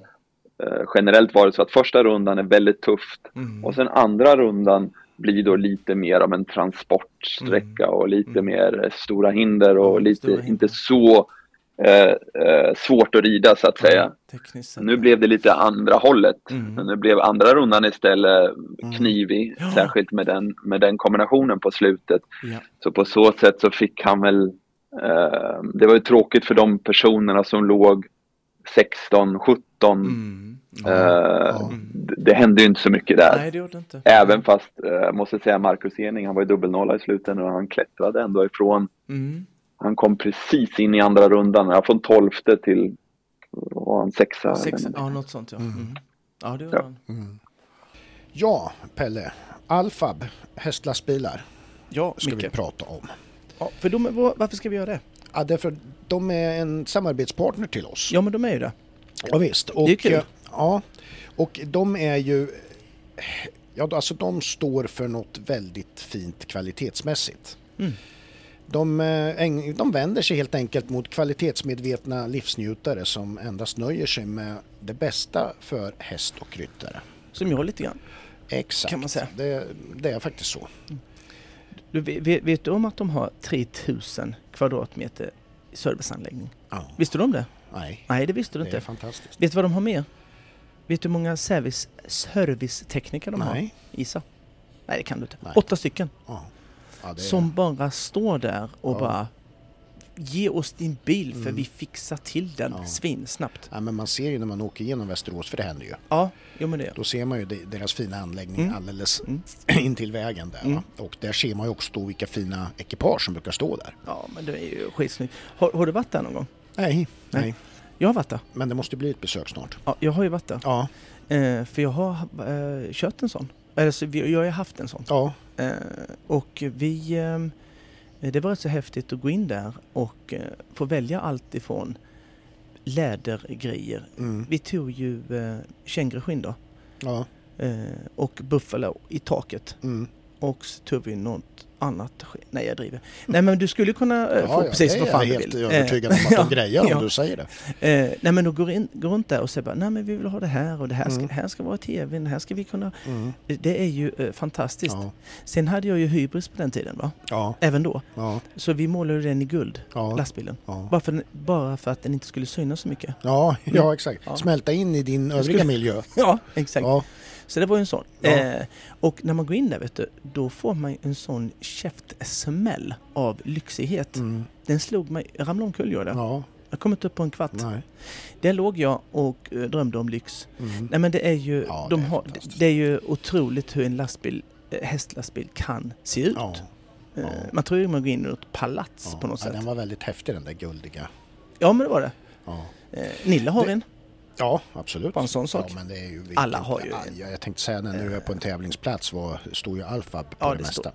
eh, generellt varit så att första rundan är väldigt tufft Mm. och sen andra rundan blir då lite mer av en transportsträcka och lite mer eh, stora hinder och Mm. Lite, hinder. inte så eh, eh, svårt att rida så att säga. Nu blev det lite andra hållet. Mm. Nu blev andra rundan istället knivig, Ja. särskilt med den, med den kombinationen på slutet. Ja. Så på så sätt så fick han väl, eh, det var ju tråkigt för de personerna som låg 16, 17. Mm. Eh, ja. det, hände ju inte så mycket där. Nej, det gjorde inte. Även fast, eh, jag måste säga Marcus Ening, han var ju dubbelnolla i slutet och han klättrade ändå ifrån. Mm. Han kom precis in i andra rundan, ja, från tolfte till, vad var han, sexa? Sex, eller- ja, något sånt ja. Mm. Ja, det gjorde Ja. han. Ja, Pelle. Alfab, hästlastbilar, Ja, ska vi Micke. prata om. Ja, för de, varför ska vi göra det? Ja, därför de är en samarbetspartner till oss. Ja, men de är ju det. Ja, visst. Och, Det är kul. Ja, och de är ju... Ja, alltså de står för något väldigt fint kvalitetsmässigt. Mm. De, eh, de vänder sig helt enkelt mot kvalitetsmedvetna livsnjutare som endast nöjer sig med det bästa för häst och ryttare. Som jag lite grann. Exakt. Kan man säga. Det, det är faktiskt så. Du, vet, vet du om att de har 3000 kvadratmeter serviceanläggning? Ja. Visste du om det? Nej, Nej, det visste du det är inte. fantastiskt. Vet du vad de har mer? Vet du hur många service, servicetekniker de har? Nej. Gissa. Nej, det kan du inte. Nej. Åtta stycken. Ja. Ja, det Som bara står där och Ja. bara Ge oss din bil för Mm. vi fixar till den Ja. svinsnabbt. Ja, men man ser ju när man åker igenom Västerås, för det händer ju. Ja, jo men det gör Då ser man ju de- deras fina anläggning Mm. alldeles Mm. in till vägen där. Mm. Och där ser man ju också då vilka fina ekipage som brukar stå där. Ja, men det är ju skitsnyggt. Har, har du varit där någon gång? Nej, Nej. nej. Jag har varit där. Men det måste bli ett besök snart. Ja, jag har ju varit där. Ja, Eh, för jag har eh, kört en sån. Eller så, vi- jag har ju haft en sån. ja, Eh, och vi... ehm, det var rätt så häftigt att gå in där och eh, få välja allt ifrån lädergrejer. mm, Vi tog ju eh, känguruskinn då. ja, Eh, och buffalo i taket. mm. Och så tog vi något annat. Nej, jag driver. Nej, men du skulle kunna eh, ja, få ja, precis det vad är fan jag du helt vill. övertygad om Eh, att ja, de grejer om ja. du säger det. Eh, nej men då går, in, går runt där och säger bara, nej men vi vill ha det här och det här ska, Mm. här ska vara tvn, här ska vi kunna... Mm. Det är ju eh, fantastiskt. Ja, Sen hade jag ju hybris på den tiden va? ja, Även då. ja, Så vi målade den i guld, lastbilen. Bara för, bara för att den inte skulle synas så mycket. Ja, ja, exakt. Ja. Smälta in i din övriga skulle- miljö. Ja, exakt. Så det var ju en sån. Ja. Eh, och när man går in där vet du, då får man en sån käftsmäll av lyxighet. mm. Den slog mig, jag ramlade omkull gjorde jag. ja, Jag kom inte upp på en kvart. nej. Där låg jag och eh, drömde om lyx. Mm. Nej men det är ju, Ja, de det är har, det är ju otroligt hur en lastbil, eh, hästlastbil kan se ut. Ja, Eh, ja. Man tror ju man går in i ett palats på något ja, sätt. den var väldigt häftig den där guldiga. Ja men det var det. Nilla har Det- en. Ja, absolut. Bara en sån sak. Ja, det Alla har ju ja, det. jag, jag tänkte säga när nu är på en tävlingsplats var, står ju Alfab på Ja, det, det mesta.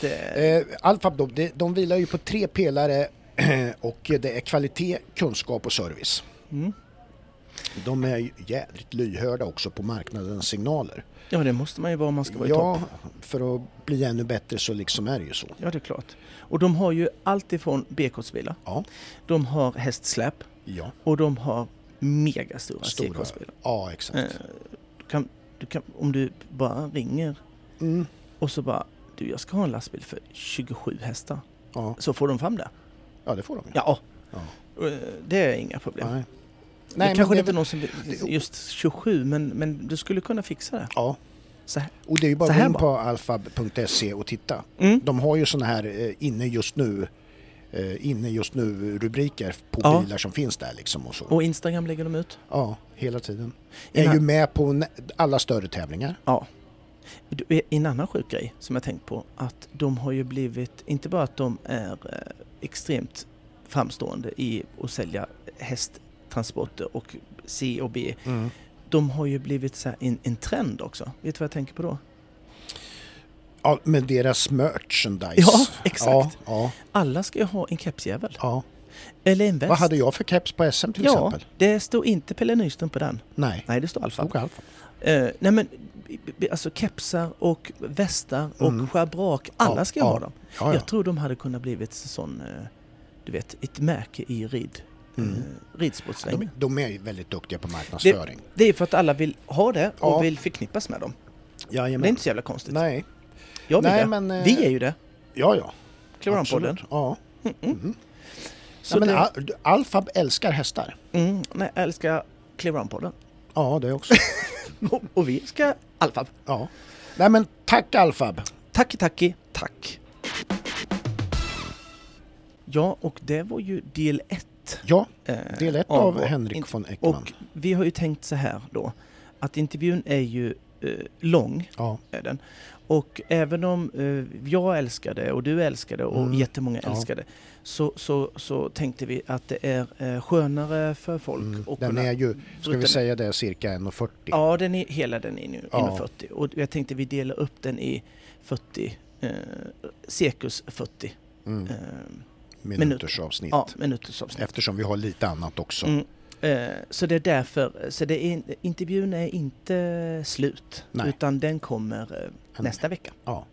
Det, Eh, Alfab då, de, de vilar ju på tre pelare och det är kvalitet, kunskap och service. mm. De är ju jädrigt lyhörda också på marknadens signaler. Ja, det måste man ju vara om man ska vara i Ja, topp. för att bli ännu bättre så liksom är det ju så. Ja, det är klart. Och de har ju allt ifrån B-kortsbilar, Ja, de har hästsläp ja. och de har megastora Stora. C-kortsbilar. Ja, Eh, exakt. du kan, du kan, om du bara ringer Mm. och så bara du, jag ska ha en lastbil för 27 hästar. Ja. Så får de fram det. ja, det får de ju. Ja, Ja. eh, det är inga problem. Nej. det men kanske det- inte är någon som just 27, men, men du skulle kunna fixa det. Ja, Så här. och det är ju bara att gå in på alfab.se och titta. Mm. De har ju sådana här eh, inne just nu eh, inne just nu rubriker på Ja. bilar som finns där liksom och så. Och Instagram lägger de ut. Ja, hela tiden. En Är a- ju med på alla större tävlingar. Ja. Du, En annan sjuk grej som jag tänkt på, att de har ju blivit, inte bara att de är eh, extremt framstående i att sälja hästtransporter och C och B, de har ju blivit så här en, en trend också. Vet du vad jag tänker på då? Ja, med deras merchandise. Ja, exakt. Ja, ja, Alla ska ju ha en kepsjävel. ja. Eller en väst. Vad hade jag för keps på SM till ja, exempel? det står inte Pelle Nyström på den. Nej, Nej, det står Alfa. stod Alfa. Eh, nej men, alltså kepsar och västar och Mm. schabrak, alla ska ja. ha dem. Ja, ja. Jag tror de hade kunnat blivit sån, eh, du vet, ett märke i rid, Mm. eh. De, de är ju väldigt duktiga på marknadsföring. Det är för att alla vill ha det och vill förknippas med dem. Jajamän. Det är inte så jävla konstigt. Nej, Jag vill Nej, det. men, eh, Vi är ju det. ja ja. Absolut. Ja. Mm. Så ja, men det, Al- Alfab älskar hästar. mm, nej, jag älskar Clearon-podden. Ja, det också. Och, och vi ska Alfab. ja. Nej men tack Alfab. Tacki tacki, tack. Ja, och det var ju del ett. Ja, eh, del ett av Henrik int- von Eckman. Och vi har ju tänkt så här då, att intervjun är ju eh, lång, Ja, är den. Och även om eh, jag älskar det och du älskar det och Mm. jättemånga Ja. älskar det, så, så, så tänkte vi att det är eh, skönare för folk mm. att den kunna är ju, ska vi säga det, cirka 1,40. Ja, den är, hela den är nu Ja. 1,40 och jag tänkte vi delar upp den i 40, eh, cirkus 40 Mm. eh, Minuters avsnitt. ja, minuters avsnitt. Eftersom vi har lite annat också. Mm. Eh, så det är därför, så det är, intervjun är inte slut Nej. utan den kommer eh, nästa vecka. Ja.